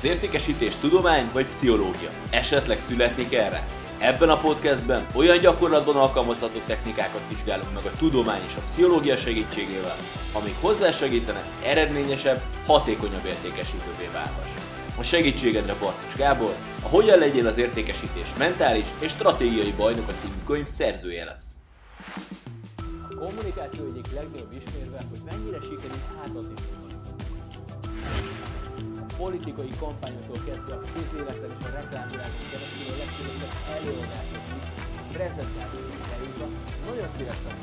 Az értékesítés tudomány vagy pszichológia? Esetleg születnék erre? Ebben a podcastben olyan gyakorlatban alkalmazható technikákat vizsgálunk meg a tudomány és a pszichológia segítségével, amik hozzásegítenek eredményesebb, hatékonyabb értékesítővé válhass. A segítségedre Bartos Gábor, a Hogyan legyél az értékesítés mentális és stratégiai bajnoka című könyv szerzője lesz. A kommunikáció egyik legnagyobb ismérve, hogy mennyire sikerül átadni A politikai kampányoktól kezdve a közéleten és a reklámvilágon keresztül a legkülönbözőbb előadásokig, prezentációkig eljutva, nagyon szívesen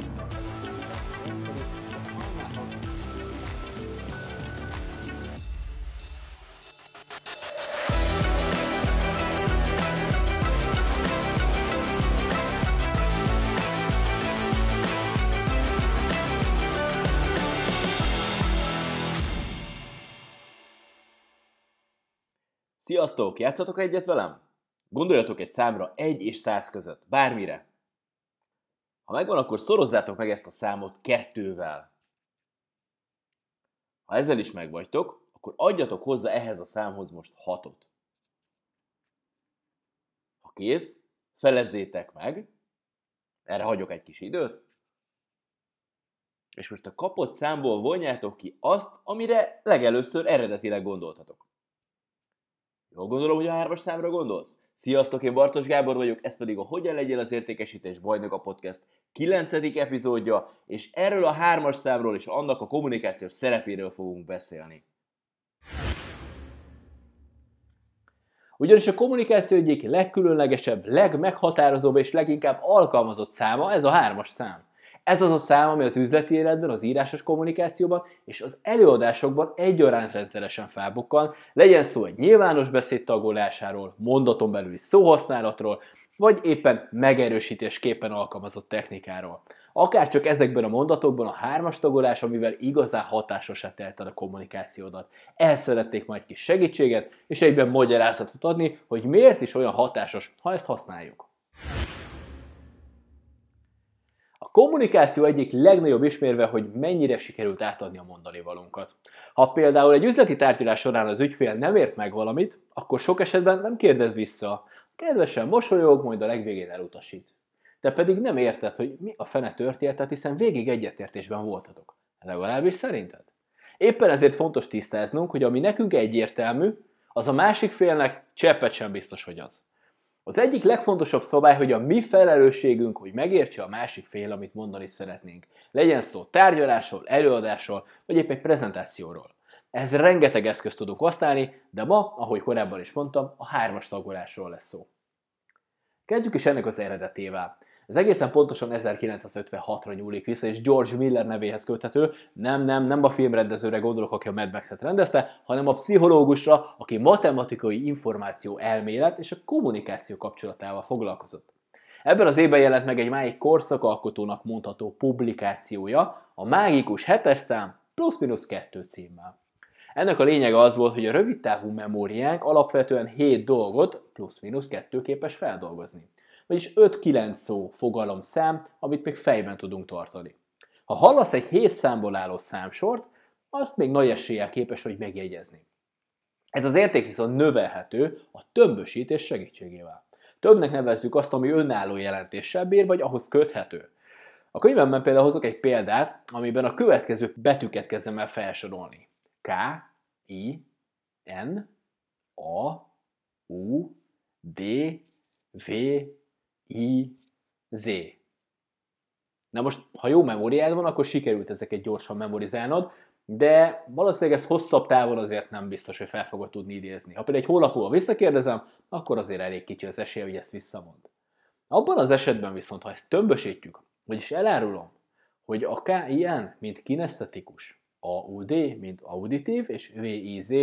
Sziasztok! Játszatok egyet velem? Gondoljatok egy számra 1 és 100 között, bármire. Ha megvan, akkor szorozzátok meg ezt a számot kettővel. Ha ezzel is megvagytok, akkor adjatok hozzá ehhez a számhoz most 6-ot. Ha kész, felezzétek meg, erre hagyok egy kis időt, és most a kapott számból vonjátok ki azt, amire legelőször eredetileg gondoltatok. Jól gondolom, hogy a hármas számra gondolsz? Sziasztok, én Bartos Gábor vagyok, ez pedig a Hogyan legyél az értékesítés bajnok a podcast 9. epizódja, és erről a hármas számról és annak a kommunikációs szerepéről fogunk beszélni. Ugyanis a kommunikáció egyik legkülönlegesebb, legmeghatározóbb és leginkább alkalmazott száma ez a hármas szám. Ez az a szám, ami az üzleti életben, az írásos kommunikációban és az előadásokban egyaránt rendszeresen felbukkan, legyen szó egy nyilvános beszéd tagolásáról, mondaton belüli szóhasználatról, vagy éppen megerősítésképpen alkalmazott technikáról. Akár csak ezekben a mondatokban a hármas tagolás, amivel igazán hatásosá teheted a kommunikációdat. El szerették majd kis segítséget, és egyben magyarázatot adni, hogy miért is olyan hatásos, ha ezt használjuk. Kommunikáció egyik legnagyobb ismérve, hogy mennyire sikerült átadni a mondani valunkat. Ha például egy üzleti tárgyalás során az ügyfél nem ért meg valamit, akkor sok esetben nem kérdez vissza. Kedvesen mosolyog, majd a legvégén elutasít. Te pedig nem érted, hogy mi a fene történt, hiszen végig egyetértésben voltatok. Legalábbis szerinted? Éppen ezért fontos tisztáznunk, hogy ami nekünk egyértelmű, az a másik félnek cseppet sem biztos, hogy az. Az egyik legfontosabb szabály, hogy a mi felelősségünk, hogy megértse a másik fél, amit mondani szeretnénk. Legyen szó tárgyalásról, előadásról, vagy épp egy prezentációról. Ez rengeteg eszközt tudunk használni, de ma, ahogy korábban is mondtam, a hármas tagolásról lesz szó. Kezdjük is ennek az eredetével. Ez egészen pontosan 1956-ra nyúlik vissza, és George Miller nevéhez köthető. Nem, nem, nem a filmrendezőre gondolok, aki a Mad Max-et rendezte, hanem a pszichológusra, aki matematikai információ elmélet és a kommunikáció kapcsolatával foglalkozott. Ebben az évben jelent meg egy máig korszakalkotónak mondható publikációja, a mágikus hetes szám plusz-minusz kettő címmel. Ennek a lényege az volt, hogy a rövidtávú memóriánk alapvetően 7 dolgot plusz-minusz kettő képes feldolgozni vagyis 5-9 szó fogalom szám, amit még fejben tudunk tartani. Ha hallasz egy 7 számból álló számsort, azt még nagy eséllyel képes vagy megjegyezni. Ez az érték viszont növelhető a tömbösítés segítségével. Többnek nevezzük azt, ami önálló jelentéssel bír, vagy ahhoz köthető. A könyvemben például hozok egy példát, amiben a következő betűket kezdem el felsorolni. K, I, N, A, U, D, V, I, Z. Na most, ha jó memóriád van, akkor sikerült ezeket gyorsan memorizálnod, de valószínűleg ezt hosszabb távon azért nem biztos, hogy fel fogod tudni idézni. Ha például egy hónap múlva visszakérdezem, akkor azért elég kicsi az esély, hogy ezt visszamond. Abban az esetben viszont, ha ezt tömbösítjük, vagyis elárulom, hogy a KIN, mint kinesztetikus, AUD, mint auditív, és VIZ,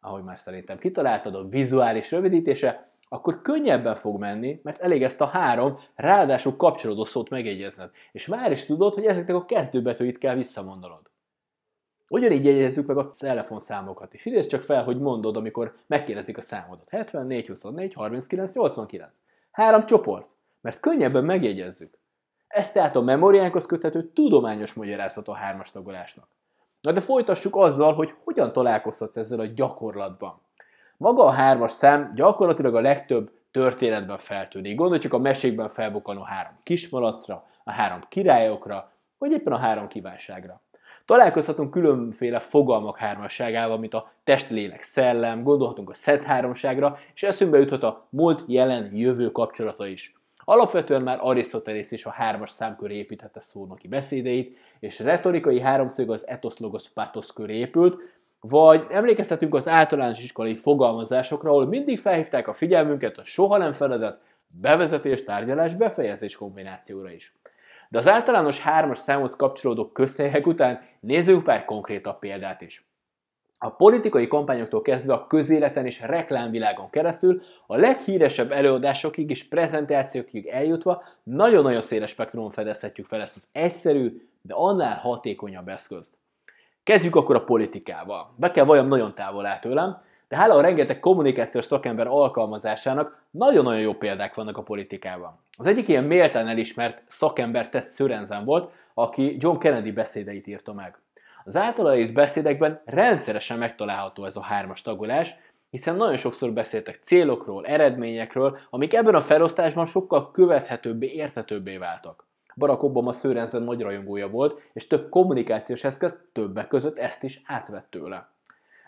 ahogy már szerintem kitaláltad, a vizuális rövidítése, akkor könnyebben fog menni, mert elég ezt a három, ráadásul kapcsolódó szót megjegyezned. És már is tudod, hogy ezeknek a kezdőbetűit kell visszamondanod. Ugyanígy jegyezzük meg a telefonszámokat is. Idézz csak fel, hogy mondod, amikor megkérdezik a számodat. 74, 24, 39, 89. Három csoport, mert könnyebben megjegyezzük. Ez tehát a memóriánkhoz köthető tudományos magyarázat a hármas tagolásnak. Na de folytassuk azzal, hogy hogyan találkozhatsz ezzel a gyakorlatban. Maga a hármas szám gyakorlatilag a legtöbb történetben feltűnik. Gondolj csak a mesékben felbukkanó három kismalacra, a három királyokra, vagy éppen a három kívánságra. Találkozhatunk különféle fogalmak hármasságával, mint a test, lélek, szellem, gondolhatunk a szent háromságra, és eszünkbe juthat a múlt, jelen, jövő kapcsolata is. Alapvetően már Arisztotelész is a hármas szám köré építette szónoki beszédeit, és retorikai háromszög az ethos logos pathos köré épült, vagy emlékezhetünk az általános iskolai fogalmazásokra, ahol mindig felhívták a figyelmünket a soha nem feledett bevezetés, tárgyalás, befejezés kombinációra is. De az általános hármas számhoz kapcsolódó közhelyek után nézzünk pár konkrétabb példát is. A politikai kampányoktól kezdve a közéleten és reklámvilágon keresztül a leghíresebb előadásokig és prezentációkig eljutva nagyon-nagyon széles spektrumon fedezhetjük fel ezt az egyszerű, de annál hatékonyabb eszközt. Kezdjük akkor a politikával. Be kell valljam nagyon távol áll tőlem, de hála a rengeteg kommunikációs szakember alkalmazásának nagyon-nagyon jó példák vannak a politikában. Az egyik ilyen méltán elismert szakember Ted Sörensen volt, aki John Kennedy beszédeit írta meg. Az általa írt beszédekben rendszeresen megtalálható ez a hármas tagolás, hiszen nagyon sokszor beszéltek célokról, eredményekről, amik ebben a felosztásban sokkal követhetőbbé, értetőbbé váltak. Barack Obama Sörensen nagy rajongója volt, és több kommunikációs eszköz többek között ezt is átvett tőle.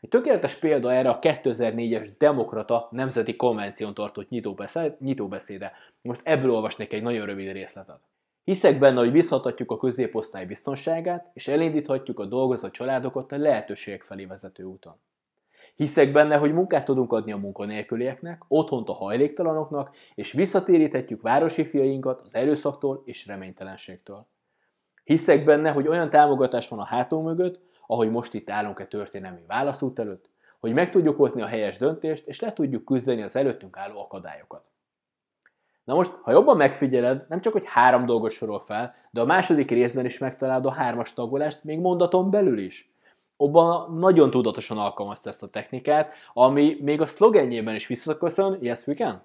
Egy tökéletes példa erre a 2004-es Demokrata Nemzeti Konvención tartott nyitóbeszéde. Most ebből olvasnék egy nagyon rövid részletet. Hiszek benne, hogy visszatatjuk a középosztály biztonságát, és elindíthatjuk a dolgozó családokat a lehetőségek felé vezető úton. Hiszek benne, hogy munkát tudunk adni a munkanélkülieknek, otthont a hajléktalanoknak, és visszatéríthetjük városi fiainkat az erőszaktól és reménytelenségtől. Hiszek benne, hogy olyan támogatás van a hátunk mögött, ahogy most itt állunk egy történelmi válaszút előtt, hogy meg tudjuk hozni a helyes döntést, és le tudjuk küzdeni az előttünk álló akadályokat. Na most, ha jobban megfigyeled, nem csak, hogy három dolgot sorol fel, de a második részben is megtalálod a hármas tagolást, még mondaton belül is. Obama nagyon tudatosan alkalmazta ezt a technikát, ami még a szlogenjében is visszaköszön, yes we can.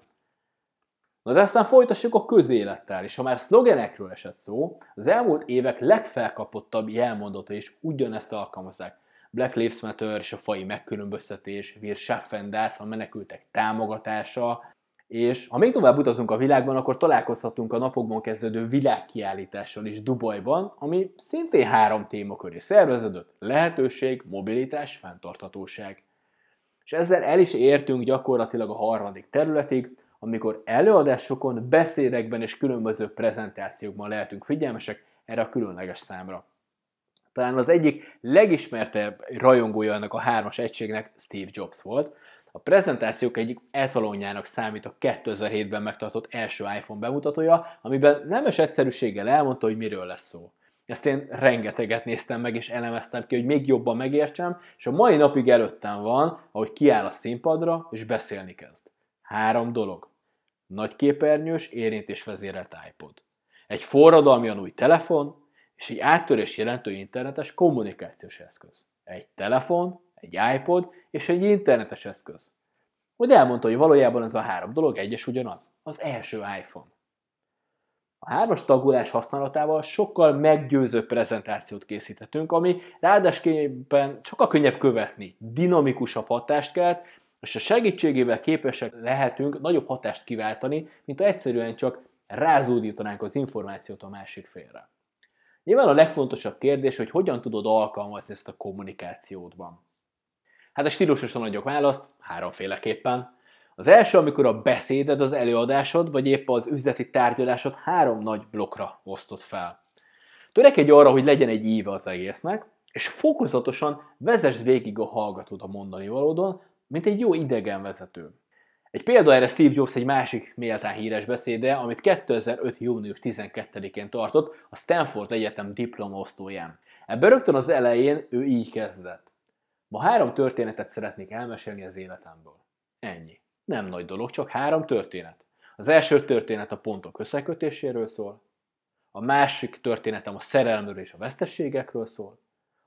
Na de aztán folytassuk a közélettel, és ha már szlogenekről esett szó, az elmúlt évek legfelkapottabb jelmondata is ugyanezt alkalmazzák. Black Lives Matter és a fai megkülönböztetés, Wir schaffen das, a menekültek támogatása, és ha még tovább utazunk a világban, akkor találkozhatunk a napokban kezdődő világkiállítással is Dubajban, ami szintén három témaköré szerveződött. Lehetőség, mobilitás, fenntarthatóság. És ezzel el is értünk gyakorlatilag a harmadik területig, amikor előadásokon, beszédekben és különböző prezentációkban lehetünk figyelmesek erre a különleges számra. Talán az egyik legismertebb rajongója ennek a hármas egységnek Steve Jobs volt, a prezentációk egyik etalonjának számít a 2007-ben megtartott első iPhone bemutatója, amiben nemes egyszerűséggel elmondta, hogy miről lesz szó. Ezt én rengeteget néztem meg, és elemeztem ki, hogy még jobban megértsem, és a mai napig előttem van, ahogy kiáll a színpadra, és beszélni kezd. Három dolog. Nagy képernyős, érintésvezérelt iPod. Egy forradalmian új telefon, és egy áttörés jelentő internetes kommunikációs eszköz. Egy telefon, egy iPod és egy internetes eszköz. Hogy elmondta, hogy valójában ez a három dolog egyes ugyanaz. Az első iPhone. A hármas tagolás használatával sokkal meggyőzőbb prezentációt készíthetünk, ami ráadásképpen sokkal könnyebb követni, dinamikusabb hatást kelt, és a segítségével képesek lehetünk nagyobb hatást kiváltani, mint ha egyszerűen csak rázódítanánk az információt a másik félre. Nyilván a legfontosabb kérdés, hogy hogyan tudod alkalmazni ezt a kommunikációdban. Hát a stílusosan adjuk választ, háromféleképpen. Az első, amikor a beszéded, az előadásod, vagy épp az üzleti tárgyalásod három nagy blokkra osztott fel. Törekedj arra, hogy legyen egy íve az egésznek, és fokozatosan vezess végig a hallgatód a mondani valódon, mint egy jó idegenvezető. Egy példa erre Steve Jobs egy másik méltán híres beszéde, amit 2005. június 12-én tartott a Stanford Egyetem diplomaosztóján. Ebben rögtön az elején ő így kezdett. Ma három történetet szeretnék elmesélni az életemből. Ennyi. Nem nagy dolog, csak három történet. Az első történet a pontok összekötéséről szól, a másik történetem a szerelmről és a vesztességekről szól,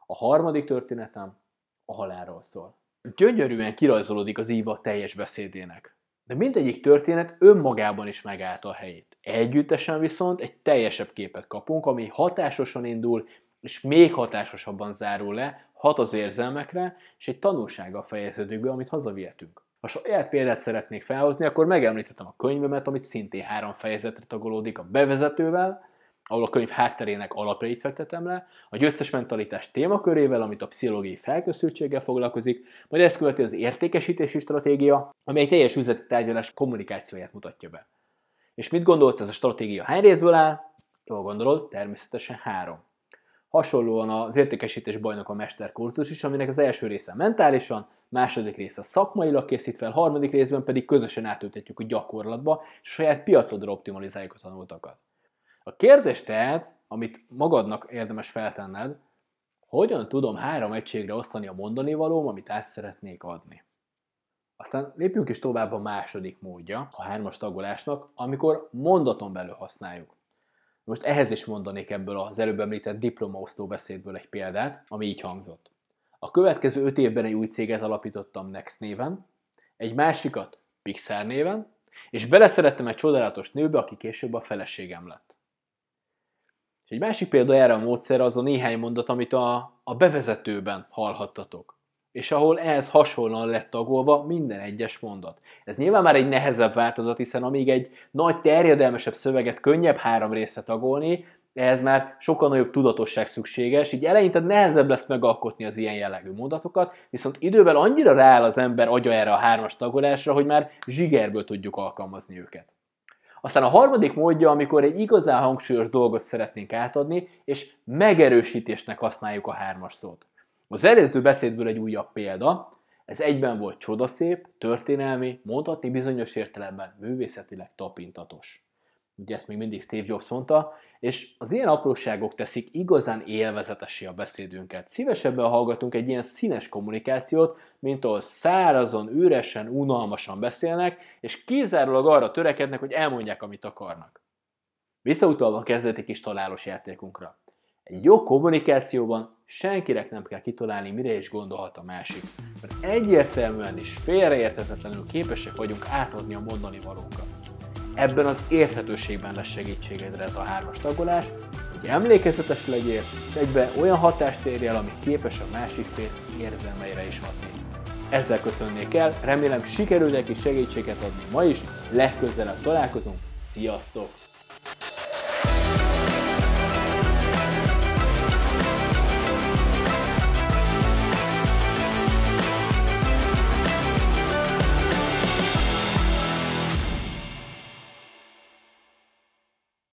a harmadik történetem a halálról szól. Gyönyörűen kirajzolódik az íva teljes beszédének. De mindegyik történet önmagában is megállta a helyét. Együttesen viszont egy teljesebb képet kapunk, ami hatásosan indul, és még hatásosabban zárul le, hat az érzelmekre, és egy tanulsággal fejeződik be, amit hazavihetünk. Ha saját példát szeretnék felhozni, akkor megemlítettem a könyvemet, amit szintén három fejezetre tagolódik a bevezetővel, ahol a könyv hátterének alapjait fektetem le, a győztes mentalitás témakörével, amit a pszichológiai felkészültséggel foglalkozik, majd ezt követi az értékesítési stratégia, ami egy teljes üzleti tárgyalás kommunikációját mutatja be. És mit gondolsz, ez a stratégia hány részből áll? Jól gondolod, természetesen három. Hasonlóan az értékesítés bajnok a mesterkurzus is, aminek az első része mentálisan, második része szakmailag készít fel, harmadik részben pedig közösen átültetjük a gyakorlatba, és a saját piacodra optimalizáljuk a tanultakat. A kérdés tehát, amit magadnak érdemes feltenned, hogyan tudom három egységre osztani a mondani valóm, amit át szeretnék adni. Aztán lépjünk is tovább a második módja a hármas tagolásnak, amikor mondaton belül használjuk. Most ehhez is mondanék ebből az előbb említett diplomaosztó beszédből egy példát, ami így hangzott. A következő öt évben egy új céget alapítottam Next néven, egy másikat Pixar néven, és beleszerettem egy csodálatos nőbe, aki később a feleségem lett. És egy másik példa erre a módszer az a néhány mondat, amit a, a bevezetőben hallhattatok és ahol ehhez hasonlóan lett tagolva minden egyes mondat. Ez nyilván már egy nehezebb változat, hiszen amíg egy nagy terjedelmesebb szöveget könnyebb három részre tagolni, ehhez már sokkal nagyobb tudatosság szükséges, így eleinte nehezebb lesz megalkotni az ilyen jellegű mondatokat, viszont idővel annyira rááll az ember agya erre a hármas tagolásra, hogy már zsigerből tudjuk alkalmazni őket. Aztán a harmadik módja, amikor egy igazán hangsúlyos dolgot szeretnénk átadni, és megerősítésnek használjuk a hármas szót. Az előző beszédből egy újabb példa, ez egyben volt csodaszép, történelmi, mondhatni bizonyos értelemben művészetileg tapintatos. Ugye ezt még mindig Steve Jobs mondta, és az ilyen apróságok teszik igazán élvezetesé a beszédünket. Szívesebben hallgatunk egy ilyen színes kommunikációt, mint ahol szárazon, üresen, unalmasan beszélnek, és kizárólag arra törekednek, hogy elmondják, amit akarnak. Visszautalva a kezdeti kis találós játékunkra. Egy jó kommunikációban senkinek nem kell kitalálni, mire is gondolhat a másik. Mert egyértelműen és félreérthetetlenül képesek vagyunk átadni a mondani valókat. Ebben az érthetőségben lesz segítségedre ez a hármas tagolás, hogy emlékezetes legyél, és egyben olyan hatást érj el, ami képes a másik fél érzelmeire is hatni. Ezzel köszönnék el, remélem sikerül neki segítséget adni ma is, legközelebb találkozunk, sziasztok!